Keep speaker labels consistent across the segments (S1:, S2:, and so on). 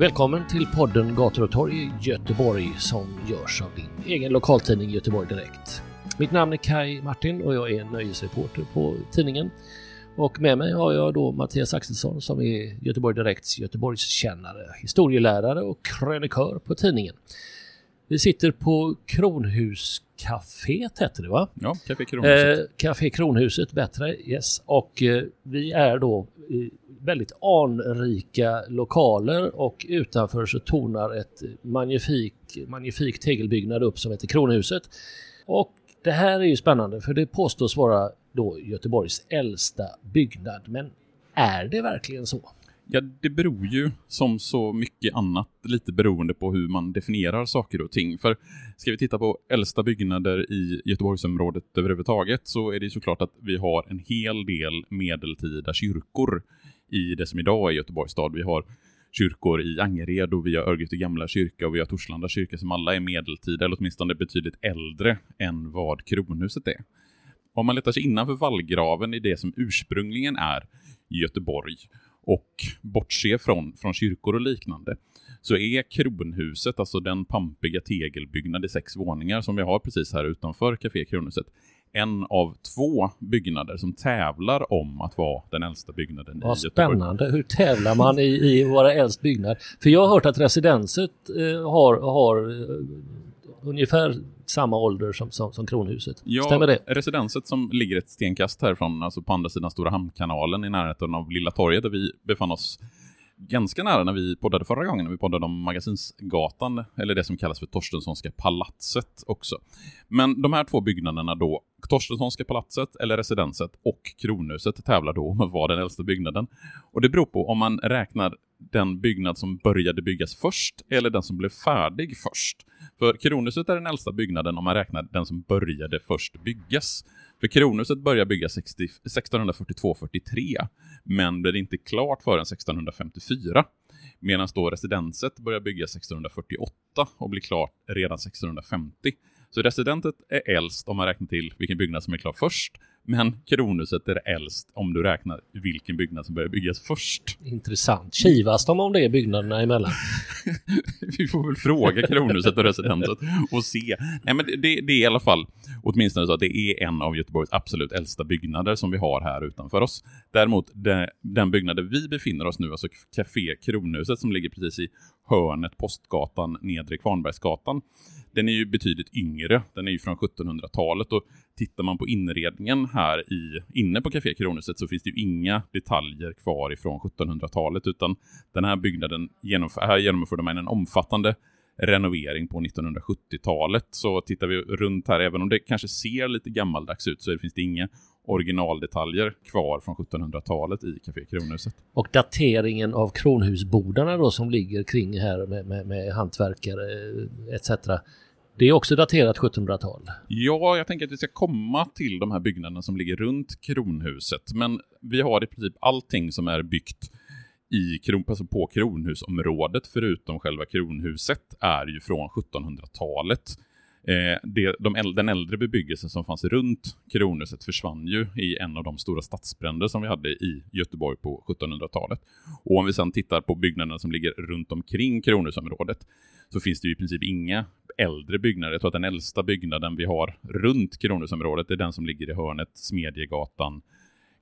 S1: Välkommen till podden Gator och torg i Göteborg som görs av din egen lokaltidning Göteborg Direkt. Mitt namn är Kai Martin och jag är nöjesreporter på tidningen. Och med mig har jag då Mattias Axelsson som är Göteborg Direkts Göteborgskännare, historielärare och krönikör på tidningen. Vi sitter på Kronhuscaféet heter det va?
S2: Ja, Café Kronhuset.
S1: Eh, Café Kronhuset, bättre. Yes. Och eh, vi är då i väldigt anrika lokaler och utanför så tornar ett magnifik, magnifik tegelbyggnad upp som heter Kronhuset. Och det här är ju spännande för det påstås vara då Göteborgs äldsta byggnad. Men är det verkligen så?
S2: Ja, det beror ju som så mycket annat lite beroende på hur man definierar saker och ting. För ska vi titta på äldsta byggnader i Göteborgsområdet överhuvudtaget så är det såklart att vi har en hel del medeltida kyrkor i det som idag är Göteborgs stad. Vi har kyrkor i Angered och vi har Örgryte gamla kyrka och vi har Torslanda kyrka som alla är medeltida eller åtminstone betydligt äldre än vad kronhuset är. Om man letar sig innanför vallgraven i det som ursprungligen är Göteborg och bortser från, från kyrkor och liknande så är kronhuset, alltså den pampiga tegelbyggnad i sex våningar som vi har precis här utanför Café Kronhuset, en av två byggnader som tävlar om att vara den äldsta byggnaden
S1: Vad
S2: i Göteborg.
S1: spännande. Hur tävlar man i, i våra äldst byggnad? För jag har hört att residenset eh, har, har eh, ungefär samma ålder som, som, som Kronhuset.
S2: Ja,
S1: Stämmer det?
S2: residenset som ligger ett stenkast härifrån, alltså på andra sidan Stora Hamnkanalen i närheten av Lilla torget där vi befann oss ganska nära när vi poddade förra gången, när vi poddade om Magasinsgatan, eller det som kallas för Torstenssonska palatset också. Men de här två byggnaderna då, Torstenssonska palatset eller residenset och Kronhuset tävlar då om att vara den äldsta byggnaden. Och det beror på om man räknar den byggnad som började byggas först eller den som blev färdig först. För Kronhuset är den äldsta byggnaden om man räknar den som började först byggas. För Kronhuset började byggas 1642-43, men blev inte klart förrän 1654. Medan då residenset började byggas 1648 och blir klart redan 1650. Så residentet är äldst om man räknar till vilken byggnad som är klar först, men kronhuset är äldst om du räknar vilken byggnad som började byggas först.
S1: Intressant. Kivas de om det byggnaderna emellan?
S2: Vi får väl fråga kronhuset och residenset och se. Nej, men det, det är i alla fall åtminstone så att det är en av Göteborgs absolut äldsta byggnader som vi har här utanför oss. Däremot det, den byggnaden vi befinner oss nu, alltså Café Kronhuset som ligger precis i hörnet Postgatan, Nedre Kvarnbergsgatan. Den är ju betydligt yngre. Den är ju från 1700-talet och tittar man på inredningen här i, inne på Café Kronhuset så finns det ju inga detaljer kvar ifrån 1700-talet utan den här byggnaden genomför, här genomförde man en omfattande renovering på 1970-talet. Så tittar vi runt här, även om det kanske ser lite gammaldags ut så finns det inga originaldetaljer kvar från 1700-talet i Café Kronhuset.
S1: Och dateringen av kronhusbodarna då som ligger kring här med, med, med hantverkare etc. Det är också daterat 1700-tal.
S2: Ja, jag tänker att vi ska komma till de här byggnaderna som ligger runt kronhuset. Men vi har i princip allting som är byggt i kron, alltså på kronhusområdet, förutom själva kronhuset, är ju från 1700-talet. Eh, det, de den äldre bebyggelsen som fanns runt Kronhuset försvann ju i en av de stora stadsbränder som vi hade i Göteborg på 1700-talet. Och om vi sedan tittar på byggnaderna som ligger runt omkring Kronhusområdet så finns det ju i princip inga äldre byggnader. Jag tror att den äldsta byggnaden vi har runt Kronhusområdet är den som ligger i hörnet Smedjegatan,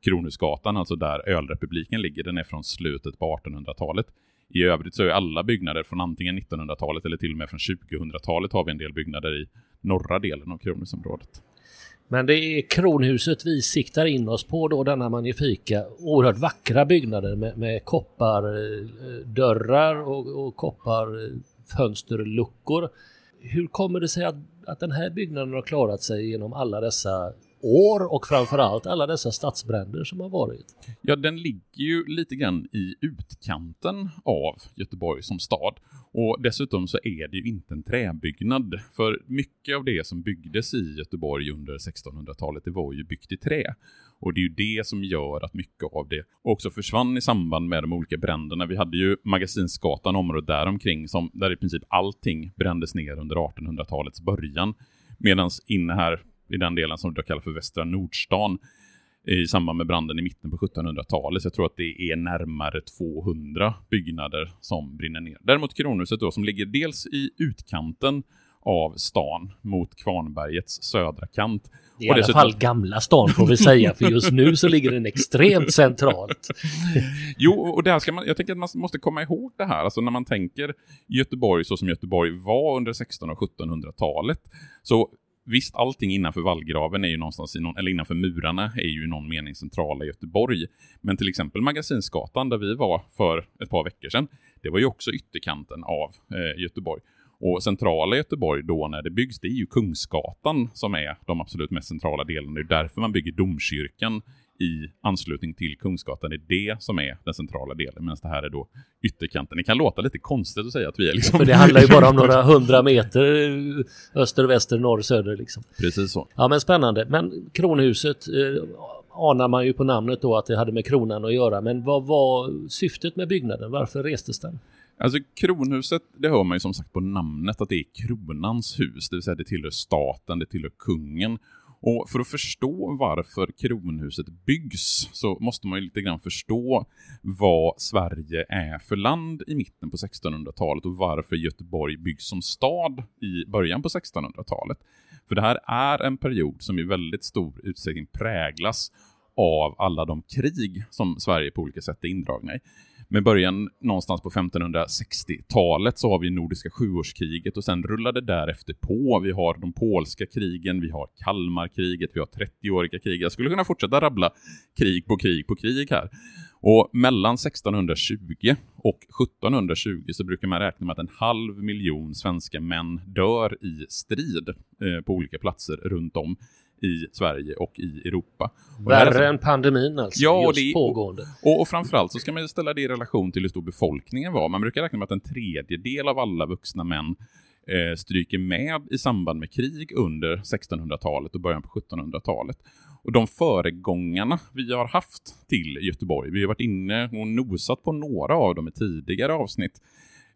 S2: Kronhusgatan, alltså där ölrepubliken ligger. Den är från slutet på 1800-talet. I övrigt så är alla byggnader från antingen 1900-talet eller till och med från 2000-talet har vi en del byggnader i norra delen av Kronhusområdet.
S1: Men det är kronhuset vi siktar in oss på då, denna magnifika, oerhört vackra byggnader med, med koppardörrar eh, och, och kopparfönsterluckor. Eh, Hur kommer det sig att, att den här byggnaden har klarat sig genom alla dessa år och framförallt alla dessa stadsbränder som har varit?
S2: Ja, den ligger ju lite grann i utkanten av Göteborg som stad. Och dessutom så är det ju inte en träbyggnad, för mycket av det som byggdes i Göteborg under 1600-talet, det var ju byggt i trä. Och det är ju det som gör att mycket av det också försvann i samband med de olika bränderna. Vi hade ju Magasinsgatan, området däromkring, som, där i princip allting brändes ner under 1800-talets början. Medan inne här i den delen som du kallar för Västra Nordstan i samband med branden i mitten på 1700-talet. Så jag tror att det är närmare 200 byggnader som brinner ner. Däremot Kronhuset då, som ligger dels i utkanten av stan mot Kvarnbergets södra kant.
S1: I alla dessutom... fall gamla stan får vi säga, för just nu så ligger den extremt centralt.
S2: jo, och där ska man, jag tänker att man måste komma ihåg det här, alltså när man tänker Göteborg så som Göteborg var under 1600 och 1700-talet, så Visst, allting innanför vallgraven är ju någonstans i någon, eller innanför murarna är ju i någon mening centrala Göteborg. Men till exempel Magasinsgatan där vi var för ett par veckor sedan, det var ju också ytterkanten av eh, Göteborg. Och centrala Göteborg då när det byggs, det är ju Kungsgatan som är de absolut mest centrala delarna. Det är därför man bygger domkyrkan i anslutning till Kungsgatan. Det är det som är den centrala delen, medan det här är då ytterkanten. Det kan låta lite konstigt att säga att vi är liksom...
S1: För det handlar ju bara om några hundra meter öster, väster, norr, söder liksom.
S2: Precis så.
S1: Ja men spännande. Men kronhuset eh, anar man ju på namnet då att det hade med kronan att göra. Men vad var syftet med byggnaden? Varför restes den?
S2: Alltså kronhuset, det hör man ju som sagt på namnet att det är kronans hus, det vill säga det tillhör staten, det tillhör kungen. Och för att förstå varför kronhuset byggs så måste man ju lite grann förstå vad Sverige är för land i mitten på 1600-talet och varför Göteborg byggs som stad i början på 1600-talet. För det här är en period som i väldigt stor utsträckning präglas av alla de krig som Sverige på olika sätt är indragna i med början någonstans på 1560-talet så har vi Nordiska sjuårskriget och sen rullade därefter på. Vi har de polska krigen, vi har Kalmarkriget, vi har 30-åriga krig. Jag skulle kunna fortsätta rabbla krig på krig på krig här. Och mellan 1620 och 1720 så brukar man räkna med att en halv miljon svenska män dör i strid eh, på olika platser runt om i Sverige och i Europa.
S1: Värre alltså, än pandemin alltså, ja, just det, pågående.
S2: Och, och framförallt så ska man ställa det i relation till hur stor befolkningen var. Man brukar räkna med att en tredjedel av alla vuxna män eh, stryker med i samband med krig under 1600-talet och början på 1700-talet. Och de föregångarna vi har haft till Göteborg, vi har varit inne och nosat på några av dem i tidigare avsnitt,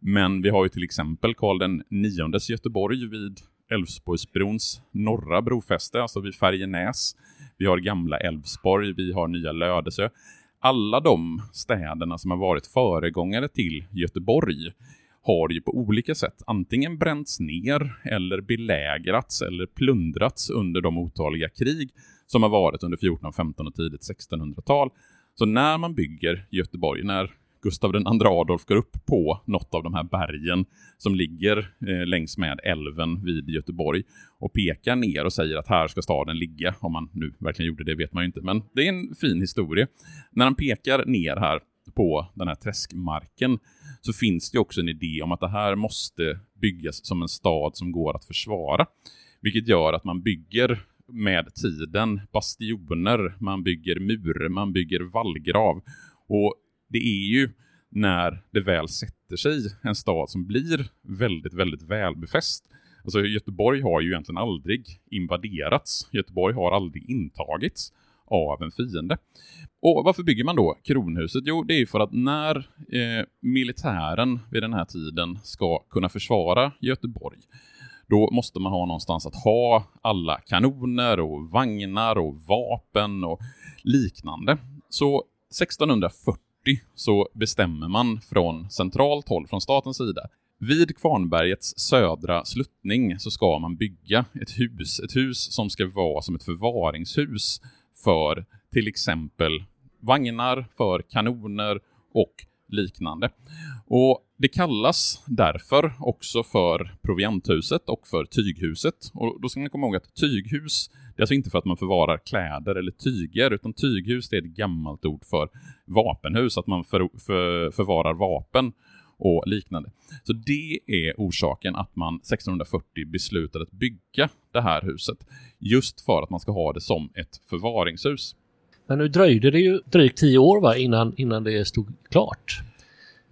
S2: men vi har ju till exempel Karl den niondes Göteborg vid Älvsborgsbrons norra brofäste, alltså vid Färjenäs. Vi har gamla Älvsborg, vi har nya Lödesö. Alla de städerna som har varit föregångare till Göteborg har ju på olika sätt antingen bränts ner eller belägrats eller plundrats under de otaliga krig som har varit under 14, 15 och tidigt 1600-tal. Så när man bygger Göteborg, när Gustav II Adolf går upp på något av de här bergen som ligger eh, längs med älven vid Göteborg och pekar ner och säger att här ska staden ligga. Om man nu verkligen gjorde det vet man ju inte, men det är en fin historia. När han pekar ner här på den här träskmarken så finns det också en idé om att det här måste byggas som en stad som går att försvara. Vilket gör att man bygger med tiden bastioner, man bygger mur, man bygger vallgrav. Och det är ju när det väl sätter sig en stad som blir väldigt, väldigt välbefäst. Alltså Göteborg har ju egentligen aldrig invaderats. Göteborg har aldrig intagits av en fiende. Och varför bygger man då kronhuset? Jo, det är för att när eh, militären vid den här tiden ska kunna försvara Göteborg, då måste man ha någonstans att ha alla kanoner och vagnar och vapen och liknande. Så 1640 så bestämmer man från centralt håll, från statens sida, vid Kvarnbergets södra sluttning så ska man bygga ett hus, ett hus som ska vara som ett förvaringshus för till exempel vagnar, för kanoner och liknande. Och Det kallas därför också för provianthuset och för tyghuset. Och Då ska man komma ihåg att tyghus, det är alltså inte för att man förvarar kläder eller tyger, utan tyghus det är ett gammalt ord för vapenhus, att man för, för, förvarar vapen och liknande. Så det är orsaken att man 1640 beslutade att bygga det här huset. Just för att man ska ha det som ett förvaringshus.
S1: Men nu dröjde det ju drygt tio år va, innan, innan det stod klart.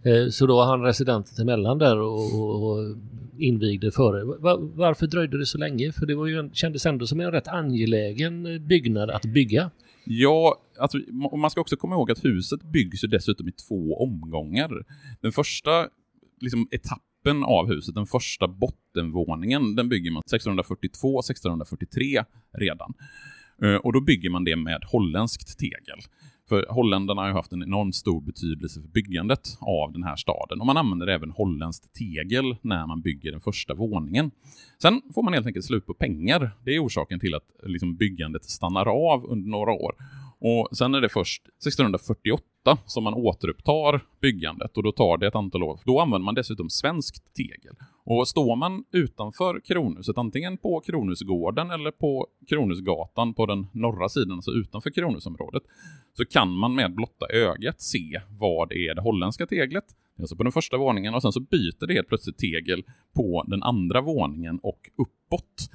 S1: Eh, så då han residenten emellan där och, och invigde före. Varför dröjde det så länge? För det var ju, kändes ändå som en rätt angelägen eh, byggnad att bygga.
S2: Ja, alltså, man ska också komma ihåg att huset byggs ju dessutom i två omgångar. Den första liksom, etappen av huset, den första bottenvåningen, den bygger man 1642-1643 redan. Eh, och då bygger man det med holländskt tegel. För holländarna har ju haft en enormt stor betydelse för byggandet av den här staden och man använder även holländskt tegel när man bygger den första våningen. Sen får man helt enkelt slut på pengar. Det är orsaken till att liksom, byggandet stannar av under några år. Och sen är det först 1648 som man återupptar byggandet och då tar det ett antal år. Då använder man dessutom svenskt tegel. Och står man utanför Kronhuset, antingen på Kronhusgården eller på Kronhusgatan på den norra sidan, alltså utanför Kronhusområdet, så kan man med blotta ögat se vad det är det holländska teglet, alltså på den första våningen, och sen så byter det helt plötsligt tegel på den andra våningen och uppåt.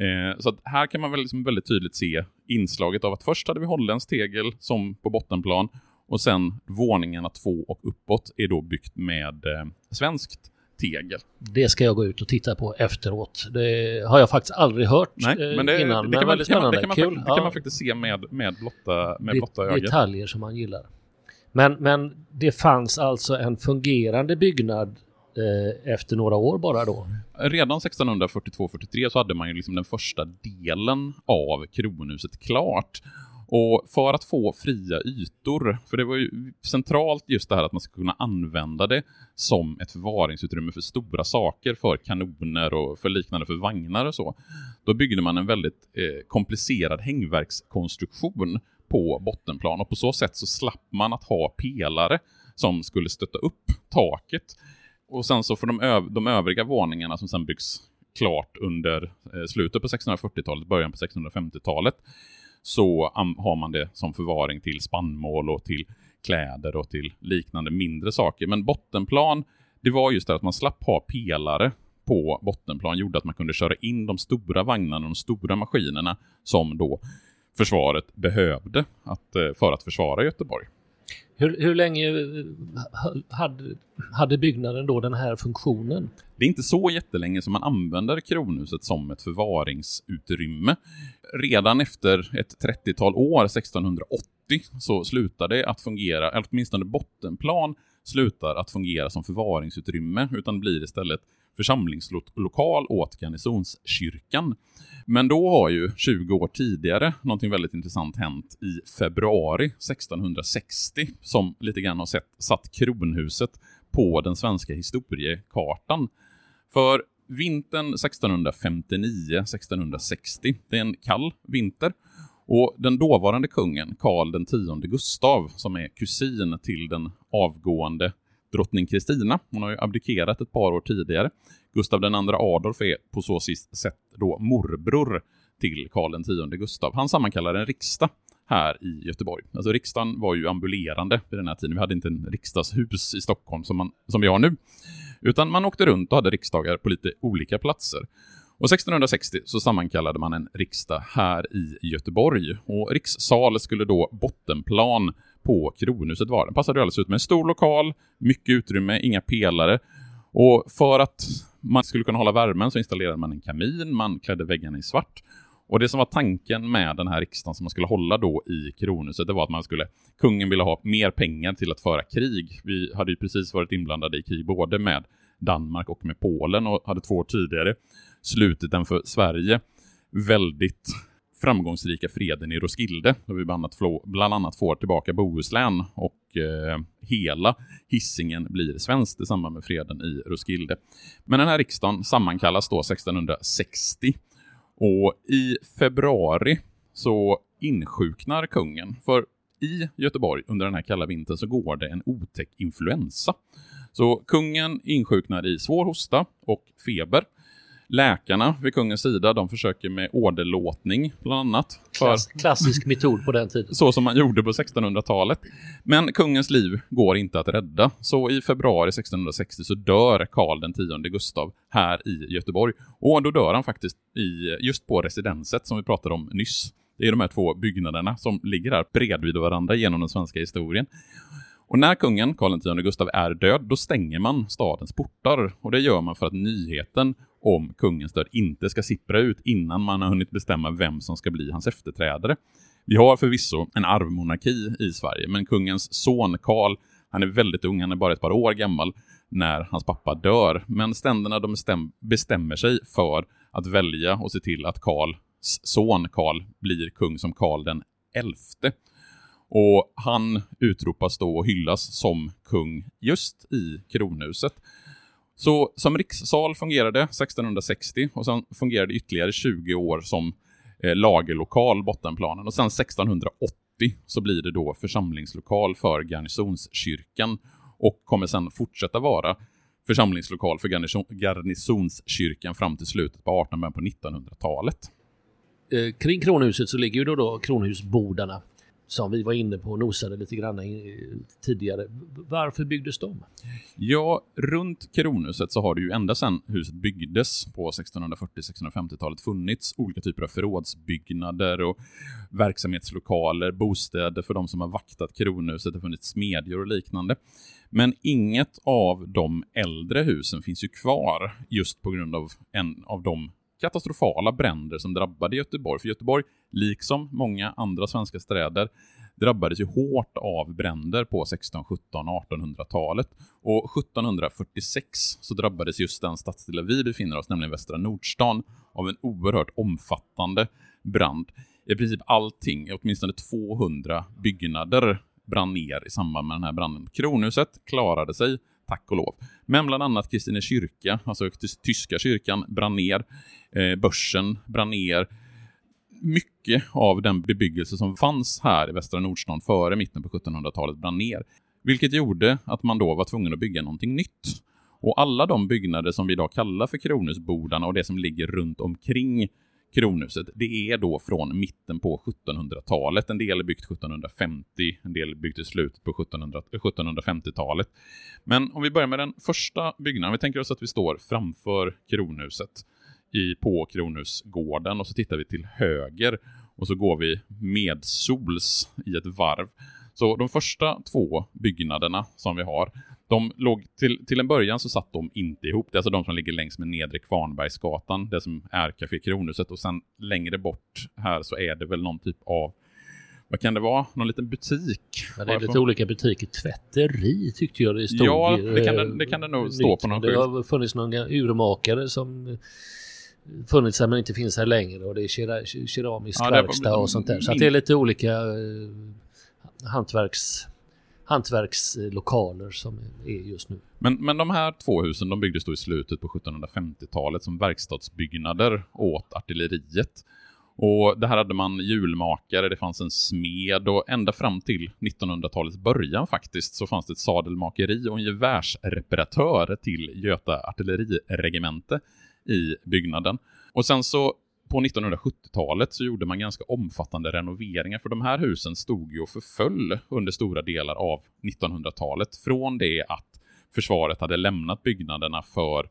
S2: Eh, så här kan man väl liksom väldigt tydligt se inslaget av att först hade vi holländskt tegel som på bottenplan och sen våningarna två och uppåt är då byggt med eh, svenskt tegel.
S1: Det ska jag gå ut och titta på efteråt. Det har jag faktiskt aldrig hört Nej, men det, innan.
S2: Det, kan, det, kan, man, det, kan, man, det kan man faktiskt se med, med blotta, med blotta ögat.
S1: Detaljer som man gillar. Men, men det fanns alltså en fungerande byggnad eh, efter några år bara då?
S2: Redan 1642-43 så hade man ju liksom den första delen av kronhuset klart. Och för att få fria ytor, för det var ju centralt just det här att man ska kunna använda det som ett förvaringsutrymme för stora saker, för kanoner och för liknande för vagnar och så. Då byggde man en väldigt eh, komplicerad hängverkskonstruktion på bottenplan och på så sätt så slapp man att ha pelare som skulle stötta upp taket. Och sen så för de, öv de övriga våningarna som sen byggs klart under eh, slutet på 1640-talet, början på 1650-talet, så har man det som förvaring till spannmål och till kläder och till liknande mindre saker. Men bottenplan, det var just det att man slapp ha pelare på bottenplan, gjorde att man kunde köra in de stora vagnarna, de stora maskinerna som då försvaret behövde att, eh, för att försvara Göteborg.
S1: Hur, hur länge eh, hade, hade byggnaden då den här funktionen?
S2: Det är inte så jättelänge som man använder kronhuset som ett förvaringsutrymme. Redan efter ett 30-tal år, 1680, så slutar det att fungera, åtminstone bottenplan slutar att fungera som förvaringsutrymme, utan blir istället församlingslokal åt garnisonskyrkan. Men då har ju 20 år tidigare någonting väldigt intressant hänt i februari 1660 som lite grann har sett, satt kronhuset på den svenska historiekartan. För vintern 1659-1660, det är en kall vinter, och den dåvarande kungen, Karl den tionde Gustav, som är kusin till den avgående drottning Kristina, hon har ju abdikerat ett par år tidigare. Gustav II Adolf är på så sätt då morbror till Karl X Gustav. Han sammankallar en riksdag här i Göteborg. Alltså riksdagen var ju ambulerande vid den här tiden. Vi hade inte en riksdagshus i Stockholm som, man, som vi har nu. Utan man åkte runt och hade riksdagar på lite olika platser. Och 1660 så sammankallade man en riksdag här i Göteborg. Och rikssal skulle då bottenplan på Kronhuset vara. Den passade alldeles ut med en stor lokal, mycket utrymme, inga pelare. Och för att man skulle kunna hålla värmen så installerade man en kamin, man klädde väggarna i svart. Och det som var tanken med den här riksdagen som man skulle hålla då i Kronhuset, det var att man skulle, kungen ville ha mer pengar till att föra krig. Vi hade ju precis varit inblandade i krig både med Danmark och med Polen och hade två år tidigare slutit den för Sverige väldigt framgångsrika freden i Roskilde, där vi bland annat, bland annat får tillbaka Bohuslän och eh, hela hissingen blir svenskt i samband med freden i Roskilde. Men den här riksdagen sammankallas då 1660 och i februari så insjuknar kungen. För i Göteborg under den här kalla vintern så går det en otäck influensa. Så kungen insjuknar i svår hosta och feber. Läkarna vid kungens sida, de försöker med åderlåtning bland annat.
S1: Klass, klassisk metod på den tiden.
S2: Så som man gjorde på 1600-talet. Men kungens liv går inte att rädda. Så i februari 1660 så dör Karl den tionde Gustav här i Göteborg. Och då dör han faktiskt i, just på residenset som vi pratade om nyss. Det är de här två byggnaderna som ligger här bredvid varandra genom den svenska historien. Och när kungen, Karl X Gustav, är död, då stänger man stadens portar. Och det gör man för att nyheten om kungens död inte ska sippra ut innan man har hunnit bestämma vem som ska bli hans efterträdare. Vi har förvisso en arvmonarki i Sverige, men kungens son Karl, han är väldigt ung, han är bara ett par år gammal när hans pappa dör. Men ständerna de bestäm bestämmer sig för att välja och se till att Karls son Karl blir kung som Karl den elfte. Och han utropas då och hyllas som kung just i kronhuset. Så som rikssal fungerade 1660 och sen fungerade ytterligare 20 år som eh, lagerlokal bottenplanen och sen 1680 så blir det då församlingslokal för garnisonskyrkan och kommer sen fortsätta vara församlingslokal för garnison garnisonskyrkan fram till slutet på 1800 på 1900-talet.
S1: Eh, kring kronhuset så ligger ju då, då kronhusbodarna som vi var inne på och nosade lite grann tidigare. Varför byggdes de?
S2: Ja, runt kronhuset så har det ju ända sedan huset byggdes på 1640-1650-talet funnits olika typer av förrådsbyggnader och verksamhetslokaler, bostäder för de som har vaktat kronhuset, det har funnits smedjor och liknande. Men inget av de äldre husen finns ju kvar just på grund av en av de katastrofala bränder som drabbade Göteborg. För Göteborg, liksom många andra svenska städer, drabbades ju hårt av bränder på 16, 17, 1800-talet. Och 1746 så drabbades just den stadsdel vi befinner oss, nämligen Västra Nordstan, av en oerhört omfattande brand. I princip allting, åtminstone 200 byggnader brann ner i samband med den här branden. Kronhuset klarade sig tack och lov. Men bland annat Kristine kyrka, alltså tyska kyrkan, brann ner. Eh, börsen brann ner. Mycket av den bebyggelse som fanns här i Västra Nordstan före mitten på 1700-talet brann ner. Vilket gjorde att man då var tvungen att bygga någonting nytt. Och alla de byggnader som vi idag kallar för Kronhusbodarna och det som ligger runt omkring kronhuset, det är då från mitten på 1700-talet. En del är byggt 1750, en del är byggt i slutet på 1750-talet. Men om vi börjar med den första byggnaden, vi tänker oss att vi står framför kronhuset i, på Kronhusgården och så tittar vi till höger och så går vi medsols i ett varv. Så de första två byggnaderna som vi har, de låg till, till en början så satt de inte ihop. Det är alltså de som ligger längs med nedre Kvarnbergsgatan, det som är Café Kronhuset och sen längre bort här så är det väl någon typ av vad kan det vara? Någon liten butik?
S1: Ja, det är lite olika butiker. Tvätteri tyckte jag det stod.
S2: Ja, det kan det, det, kan det nog stå på någon
S1: Det har funnits några urmakare som funnits här men inte finns här längre och det är keramisk ja, verkstad och sånt där. Så det är lite olika eh, hantverks hantverkslokaler som är just nu.
S2: Men, men de här två husen de byggdes då i slutet på 1750-talet som verkstadsbyggnader åt artilleriet. Och det här hade man hjulmakare, det fanns en smed och ända fram till 1900-talets början faktiskt så fanns det ett sadelmakeri och en gevärsreparatör till Göta artilleriregemente i byggnaden. Och sen så på 1970-talet så gjorde man ganska omfattande renoveringar för de här husen stod ju och förföll under stora delar av 1900-talet. Från det att försvaret hade lämnat byggnaderna för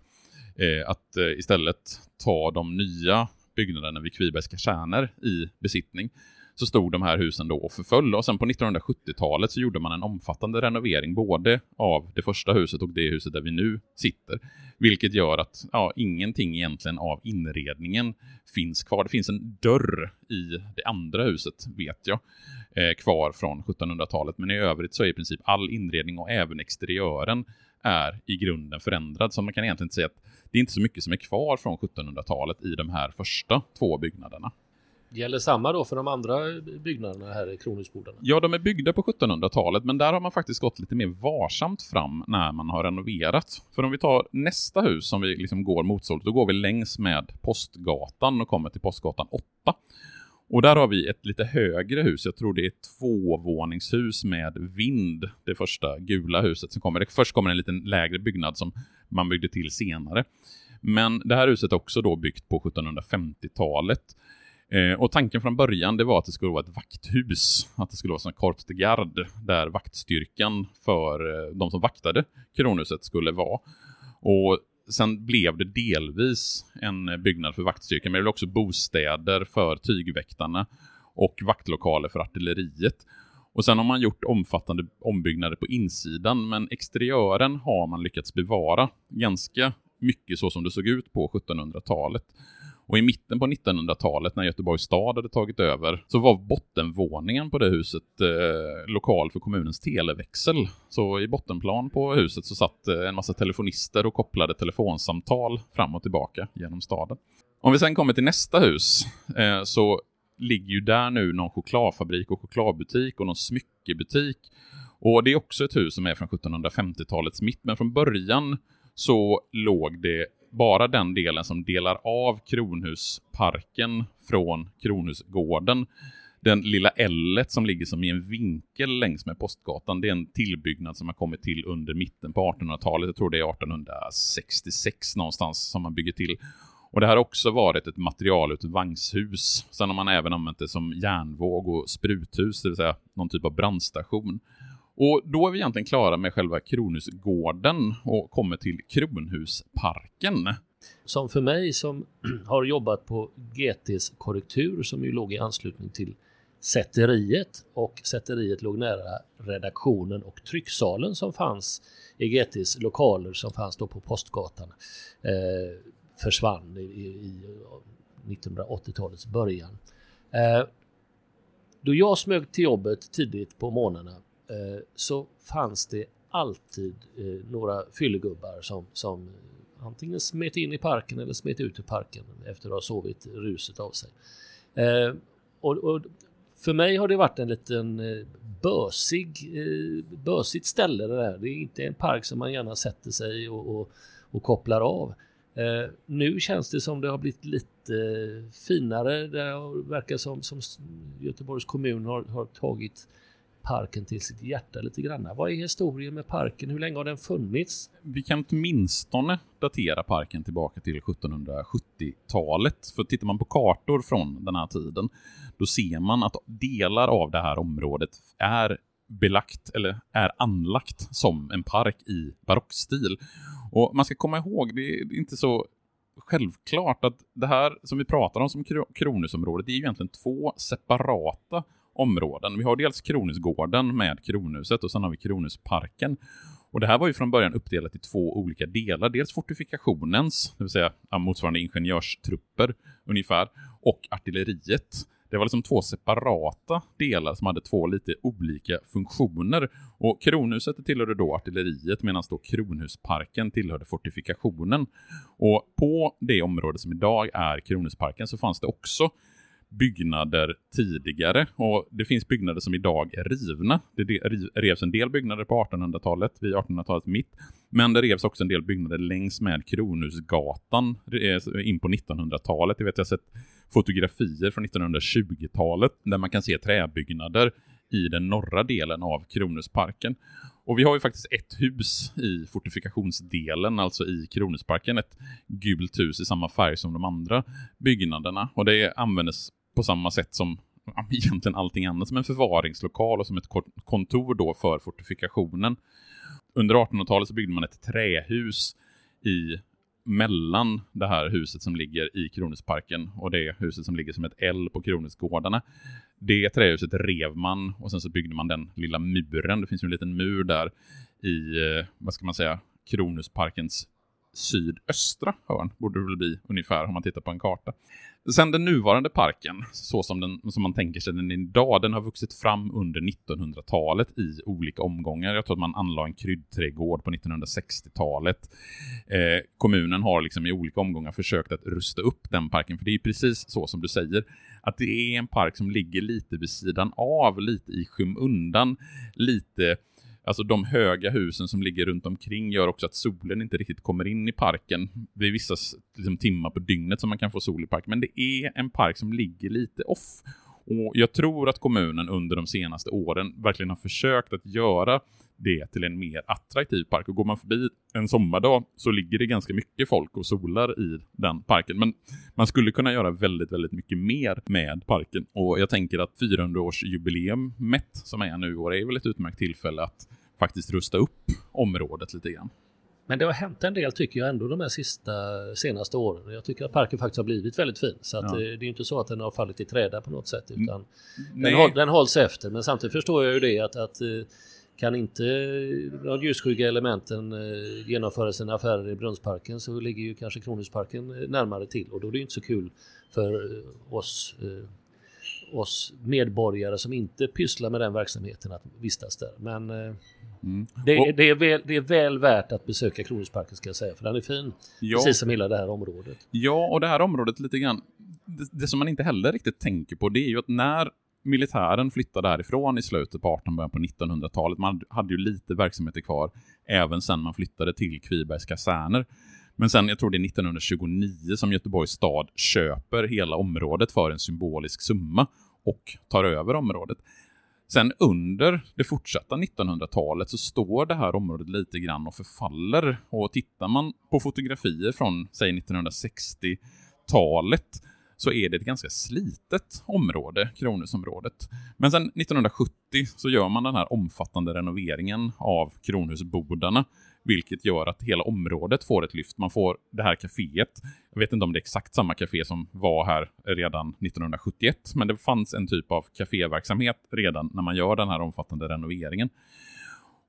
S2: eh, att eh, istället ta de nya byggnaderna vid Kvibergs kaserner i besittning så stod de här husen då och förföll. Och sen på 1970-talet så gjorde man en omfattande renovering både av det första huset och det huset där vi nu sitter. Vilket gör att ja, ingenting egentligen av inredningen finns kvar. Det finns en dörr i det andra huset, vet jag, eh, kvar från 1700-talet. Men i övrigt så är i princip all inredning och även exteriören är i grunden förändrad. Så man kan egentligen inte säga att det är inte så mycket som är kvar från 1700-talet i de här första två byggnaderna.
S1: Gäller samma då för de andra byggnaderna här i Kronhusbodarna?
S2: Ja, de är byggda på 1700-talet, men där har man faktiskt gått lite mer varsamt fram när man har renoverat. För om vi tar nästa hus som vi liksom går motsolt, då går vi längs med Postgatan och kommer till Postgatan 8. Och där har vi ett lite högre hus, jag tror det är ett tvåvåningshus med vind, det första gula huset som kommer. Först kommer en liten lägre byggnad som man byggde till senare. Men det här huset är också då byggt på 1750-talet. Eh, och tanken från början det var att det skulle vara ett vakthus. Att det skulle vara som en Corps de Garde, där vaktstyrkan för eh, de som vaktade kronhuset skulle vara. Och sen blev det delvis en byggnad för vaktstyrkan, men det blev också bostäder för tygväktarna och vaktlokaler för artilleriet. Och sen har man gjort omfattande ombyggnader på insidan, men exteriören har man lyckats bevara ganska mycket så som det såg ut på 1700-talet. Och i mitten på 1900-talet när Göteborgs stad hade tagit över så var bottenvåningen på det huset eh, lokal för kommunens televäxel. Så i bottenplan på huset så satt eh, en massa telefonister och kopplade telefonsamtal fram och tillbaka genom staden. Om vi sen kommer till nästa hus eh, så ligger ju där nu någon chokladfabrik och chokladbutik och någon smyckebutik. Och det är också ett hus som är från 1750-talets mitt, men från början så låg det bara den delen som delar av Kronhusparken från Kronhusgården. Den lilla L som ligger som i en vinkel längs med Postgatan, det är en tillbyggnad som har kommit till under mitten på 1800-talet. Jag tror det är 1866 någonstans som man bygger till. Och det här har också varit ett material ett vagnshus. Sen har man även använt det som järnvåg och spruthus, det vill säga någon typ av brandstation. Och då är vi egentligen klara med själva Kronhusgården och kommer till Kronhusparken.
S1: Som för mig som har jobbat på GTs korrektur som ju låg i anslutning till sätteriet och sätteriet låg nära redaktionen och trycksalen som fanns i GTs lokaler som fanns då på Postgatan eh, försvann i, i 1980-talets början. Eh, då jag smög till jobbet tidigt på morgnarna Eh, så fanns det alltid eh, några fyllegubbar som, som eh, antingen smet in i parken eller smet ut ur parken efter att ha sovit ruset av sig. Eh, och, och för mig har det varit en liten eh, bösig, bösigt ställe det där. Det är inte en park som man gärna sätter sig och, och, och kopplar av. nu känns det som det har blivit lite finare. Det verkar som, som Göteborgs kommun har, har tagit parken till sitt hjärta lite grann. Vad är historien med parken? Hur länge har den funnits?
S2: Vi kan åtminstone datera parken tillbaka till 1770-talet. För tittar man på kartor från den här tiden, då ser man att delar av det här området är belagt eller är anlagt som en park i barockstil. Och man ska komma ihåg, det är inte så självklart att det här som vi pratar om som Kronhusområdet, det är ju egentligen två separata områden. Vi har dels Kronhusgården med Kronhuset och sen har vi Kronhusparken. Och det här var ju från början uppdelat i två olika delar. Dels fortifikationens, det vill säga motsvarande ingenjörstrupper ungefär, och artilleriet. Det var liksom två separata delar som hade två lite olika funktioner. Och Kronhuset tillhörde då artilleriet medan då Kronhusparken tillhörde fortifikationen. Och på det område som idag är Kronhusparken så fanns det också byggnader tidigare och det finns byggnader som idag är rivna. Det revs en del byggnader på 1800-talet, vid 1800-talets mitt, men det revs också en del byggnader längs med Kronhusgatan eh, in på 1900-talet. Jag vet jag har sett fotografier från 1920-talet där man kan se träbyggnader i den norra delen av Kronhusparken. Och vi har ju faktiskt ett hus i fortifikationsdelen, alltså i Kronhusparken, ett gult hus i samma färg som de andra byggnaderna. Och det användes på samma sätt som egentligen allting annat, som en förvaringslokal och som ett kontor då för fortifikationen. Under 1800-talet så byggde man ett trähus i mellan det här huset som ligger i Kronhusparken och det huset som ligger som ett L på Kronhusgårdarna. Det trähuset rev man och sen så byggde man den lilla muren. Det finns ju en liten mur där i, eh, vad ska man säga, Kronhusparkens sydöstra hörn, borde det väl bli ungefär om man tittar på en karta. Sen den nuvarande parken, så som, den, som man tänker sig den idag, den har vuxit fram under 1900-talet i olika omgångar. Jag tror att man anlade en kryddträdgård på 1960-talet. Eh, kommunen har liksom i olika omgångar försökt att rusta upp den parken, för det är precis så som du säger, att det är en park som ligger lite vid sidan av, lite i skymundan, lite Alltså de höga husen som ligger runt omkring gör också att solen inte riktigt kommer in i parken vid vissa liksom, timmar på dygnet som man kan få sol i parken. Men det är en park som ligger lite off. Och jag tror att kommunen under de senaste åren verkligen har försökt att göra det till en mer attraktiv park. Och går man förbi en sommardag så ligger det ganska mycket folk och solar i den parken. Men man skulle kunna göra väldigt, väldigt mycket mer med parken. Och jag tänker att 400-årsjubileumet som är nu år är väl ett utmärkt tillfälle att faktiskt rusta upp området lite grann.
S1: Men det har hänt en del tycker jag ändå de här sista senaste åren. Jag tycker att parken faktiskt har blivit väldigt fin. Så ja. det, det är inte så att den har fallit i träda på något sätt. Utan den, håll, den hålls efter. Men samtidigt förstår jag ju det att, att eh, kan inte de ljusskygga elementen eh, genomföra sina affärer i Brunnsparken så ligger ju kanske Kronhusparken eh, närmare till och då är det inte så kul för oss oss medborgare som inte pysslar med den verksamheten att vistas där. Men mm. det, det, är väl, det är väl värt att besöka Kronhusparken ska jag säga, för den är fin. Ja. Precis som hela det här området.
S2: Ja, och det här området lite grann, det, det som man inte heller riktigt tänker på det är ju att när militären flyttade härifrån i slutet på 1800-början på 1900-talet. Man hade ju lite verksamheter kvar även sen man flyttade till Kvibergs kaserner. Men sen, jag tror det är 1929 som Göteborgs stad köper hela området för en symbolisk summa och tar över området. Sen under det fortsatta 1900-talet så står det här området lite grann och förfaller. Och tittar man på fotografier från, säg 1960-talet så är det ett ganska slitet område, Kronhusområdet. Men sen 1970 så gör man den här omfattande renoveringen av Kronhusbodarna, vilket gör att hela området får ett lyft. Man får det här kaféet. Jag vet inte om det är exakt samma kafé som var här redan 1971, men det fanns en typ av kaféverksamhet redan när man gör den här omfattande renoveringen.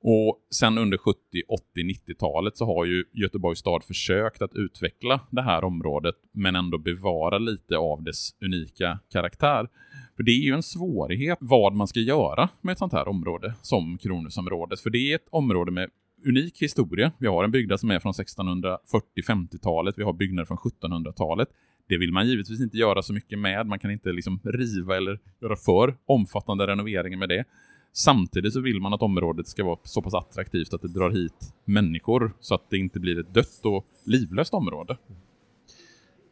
S2: Och sen under 70, 80, 90-talet så har ju Göteborgs stad försökt att utveckla det här området men ändå bevara lite av dess unika karaktär. För det är ju en svårighet vad man ska göra med ett sånt här område som Kronhusområdet. För det är ett område med unik historia. Vi har en byggnad som är från 1640-50-talet. Vi har byggnader från 1700-talet. Det vill man givetvis inte göra så mycket med. Man kan inte liksom riva eller göra för omfattande renoveringar med det. Samtidigt så vill man att området ska vara så pass attraktivt att det drar hit människor så att det inte blir ett dött och livlöst område.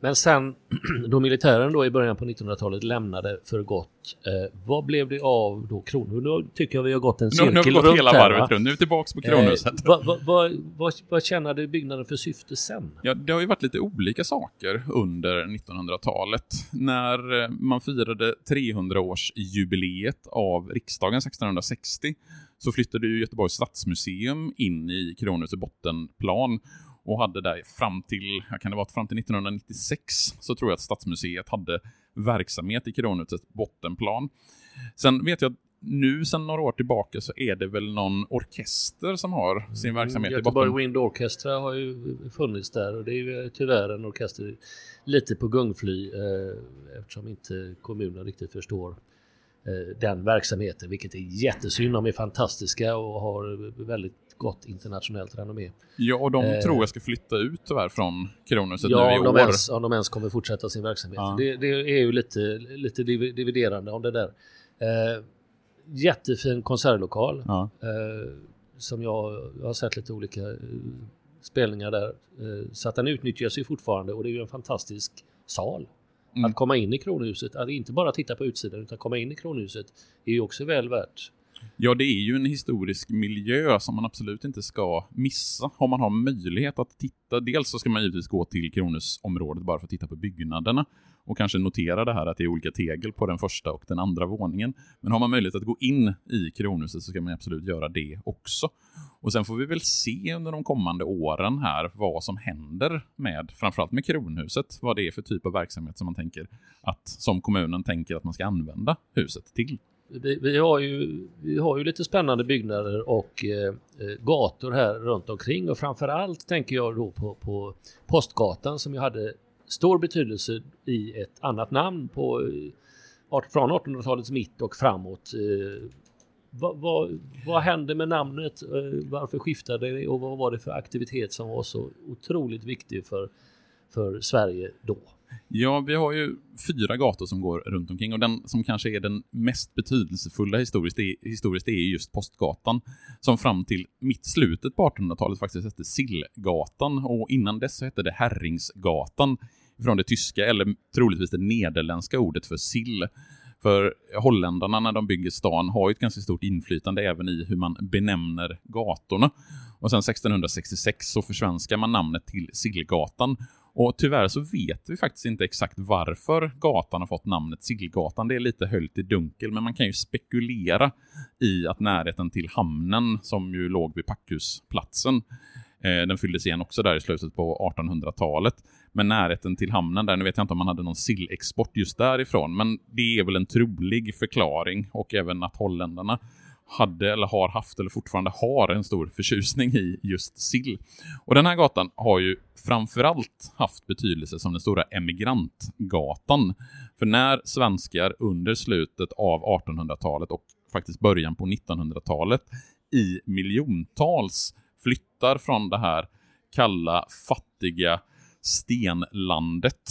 S1: Men sen då militären då i början på 1900-talet lämnade för gott, eh, vad blev det av då Kronhus? Nu tycker jag vi har gått en cirkel
S2: runt Nu har vi gått hela här, varvet runt, nu är vi tillbaka på Kronhuset. Eh,
S1: vad, vad, vad, vad, vad tjänade byggnaden för syfte sen?
S2: Ja, det har ju varit lite olika saker under 1900-talet. När eh, man firade 300-årsjubileet av riksdagen 1660 så flyttade ju Göteborgs stadsmuseum in i Kronhusets bottenplan och hade där fram till, kan det vara fram till 1996, så tror jag att Stadsmuseet hade verksamhet i Kronhusets bottenplan. Sen vet jag att nu sedan några år tillbaka så är det väl någon orkester som har sin mm, verksamhet
S1: mm,
S2: i botten.
S1: Göteborg Wind Orchestra har ju funnits där och det är ju tyvärr en orkester lite på gungfly eh, eftersom inte kommunen riktigt förstår den verksamheten, vilket är jättesynd. De är fantastiska och har väldigt gott internationellt renommé.
S2: Ja, och de eh, tror jag ska flytta ut tyvärr från Kronhuset
S1: ja,
S2: nu i
S1: om år. Ens, om de ens kommer fortsätta sin verksamhet. Ja. Det, det, är ju lite, lite dividerande om det där. Eh, jättefin konsertlokal. Ja. Eh, som jag, jag, har sett lite olika eh, spelningar där. Eh, så att den utnyttjas ju fortfarande och det är ju en fantastisk sal. Mm. Att komma in i Kronhuset, att inte bara titta på utsidan utan komma in i Kronhuset är ju också väl värt
S2: Ja, det är ju en historisk miljö som man absolut inte ska missa om man har möjlighet att titta. Dels så ska man givetvis gå till Kronhusområdet bara för att titta på byggnaderna och kanske notera det här att det är olika tegel på den första och den andra våningen. Men har man möjlighet att gå in i Kronhuset så ska man absolut göra det också. Och sen får vi väl se under de kommande åren här vad som händer med, framförallt med Kronhuset, vad det är för typ av verksamhet som man tänker att, som kommunen tänker att man ska använda huset till.
S1: Vi, vi, har ju, vi har ju lite spännande byggnader och eh, eh, gator här runt omkring och framförallt tänker jag då på, på Postgatan som ju hade stor betydelse i ett annat namn på, eh, från 1800-talets mitt och framåt. Eh, vad, vad, vad, hände med namnet? Eh, varför skiftade det och vad var det för aktivitet som var så otroligt viktig för, för Sverige då?
S2: Ja, vi har ju fyra gator som går runt omkring och den som kanske är den mest betydelsefulla historiskt är, historiskt är just Postgatan som fram till mitt slutet på 1800-talet faktiskt hette Sillgatan och innan dess så hette det Herringsgatan från det tyska eller troligtvis det nederländska ordet för sill. För holländarna när de bygger stan har ju ett ganska stort inflytande även i hur man benämner gatorna. Och sen 1666 så försvenskar man namnet till Sillgatan och tyvärr så vet vi faktiskt inte exakt varför gatan har fått namnet Sillgatan. Det är lite höljt i dunkel, men man kan ju spekulera i att närheten till hamnen, som ju låg vid Packhusplatsen, eh, den fylldes igen också där i slutet på 1800-talet. Men närheten till hamnen där, nu vet jag inte om man hade någon sillexport just därifrån, men det är väl en trolig förklaring och även att holländarna hade eller har haft eller fortfarande har en stor förtjusning i just sill. Och den här gatan har ju framförallt haft betydelse som den stora emigrantgatan. För när svenskar under slutet av 1800-talet och faktiskt början på 1900-talet i miljontals flyttar från det här kalla, fattiga stenlandet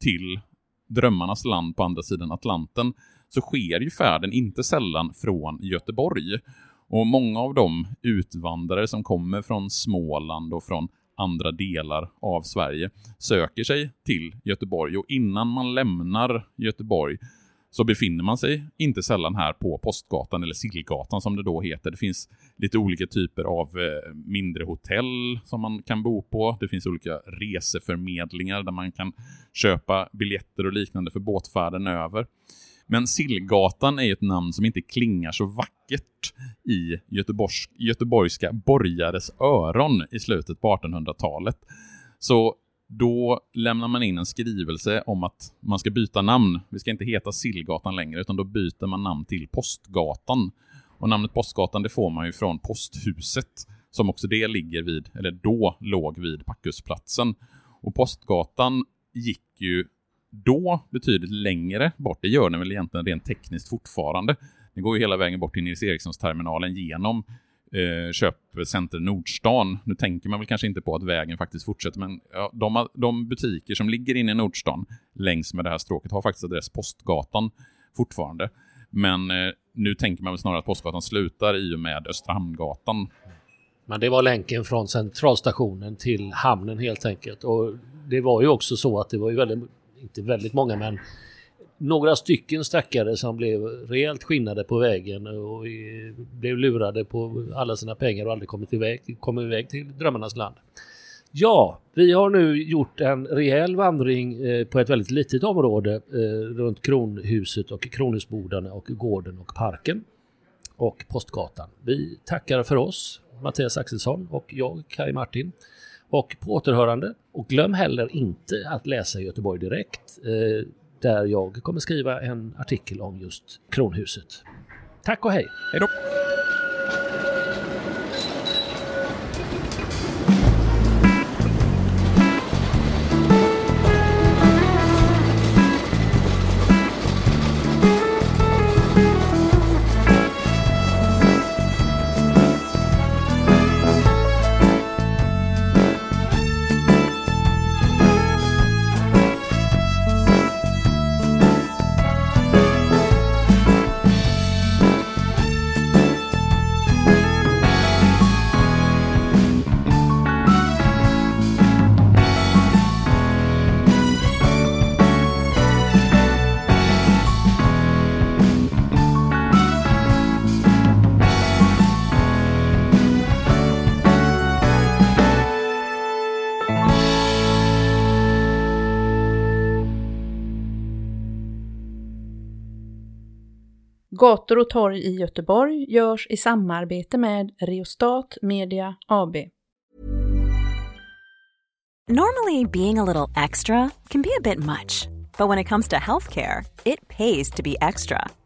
S2: till drömmarnas land på andra sidan Atlanten så sker ju färden inte sällan från Göteborg. Och många av de utvandrare som kommer från Småland och från andra delar av Sverige söker sig till Göteborg och innan man lämnar Göteborg så befinner man sig inte sällan här på Postgatan eller Sillgatan som det då heter. Det finns lite olika typer av eh, mindre hotell som man kan bo på. Det finns olika reseförmedlingar där man kan köpa biljetter och liknande för båtfärden över. Men Sillgatan är ett namn som inte klingar så vackert i Göteborgs, göteborgska borgares öron i slutet på 1800-talet. Så då lämnar man in en skrivelse om att man ska byta namn. Vi ska inte heta Sillgatan längre, utan då byter man namn till Postgatan. Och namnet Postgatan det får man ju från posthuset, som också det ligger vid, eller då låg vid Packhusplatsen. Och Postgatan gick ju då betydligt längre bort. Det gör den väl egentligen rent tekniskt fortfarande. Den går ju hela vägen bort till Nils Erikssons-terminalen genom eh, köpcenter Nordstan. Nu tänker man väl kanske inte på att vägen faktiskt fortsätter, men ja, de, de butiker som ligger inne i Nordstan längs med det här stråket har faktiskt adress Postgatan fortfarande. Men eh, nu tänker man väl snarare att Postgatan slutar i och med Östra Hamngatan.
S1: Men det var länken från centralstationen till hamnen helt enkelt. Och det var ju också så att det var ju väldigt inte väldigt många men några stycken stackare som blev rejält skinnade på vägen och blev lurade på alla sina pengar och aldrig kommit iväg, kom iväg till drömmarnas land. Ja, vi har nu gjort en rejäl vandring eh, på ett väldigt litet område eh, runt Kronhuset och Kronhusbodarna och gården och parken och Postgatan. Vi tackar för oss, Mattias Axelsson och jag, Kai Martin och på återhörande. Och glöm heller inte att läsa Göteborg Direkt eh, där jag kommer skriva en artikel om just Kronhuset. Tack och hej!
S2: Hej då!
S3: Gator och torg i Göteborg görs i samarbete med Reostat Media AB.
S4: Normally being a little extra can be a bit much, but when it comes to healthcare, it pays to be extra.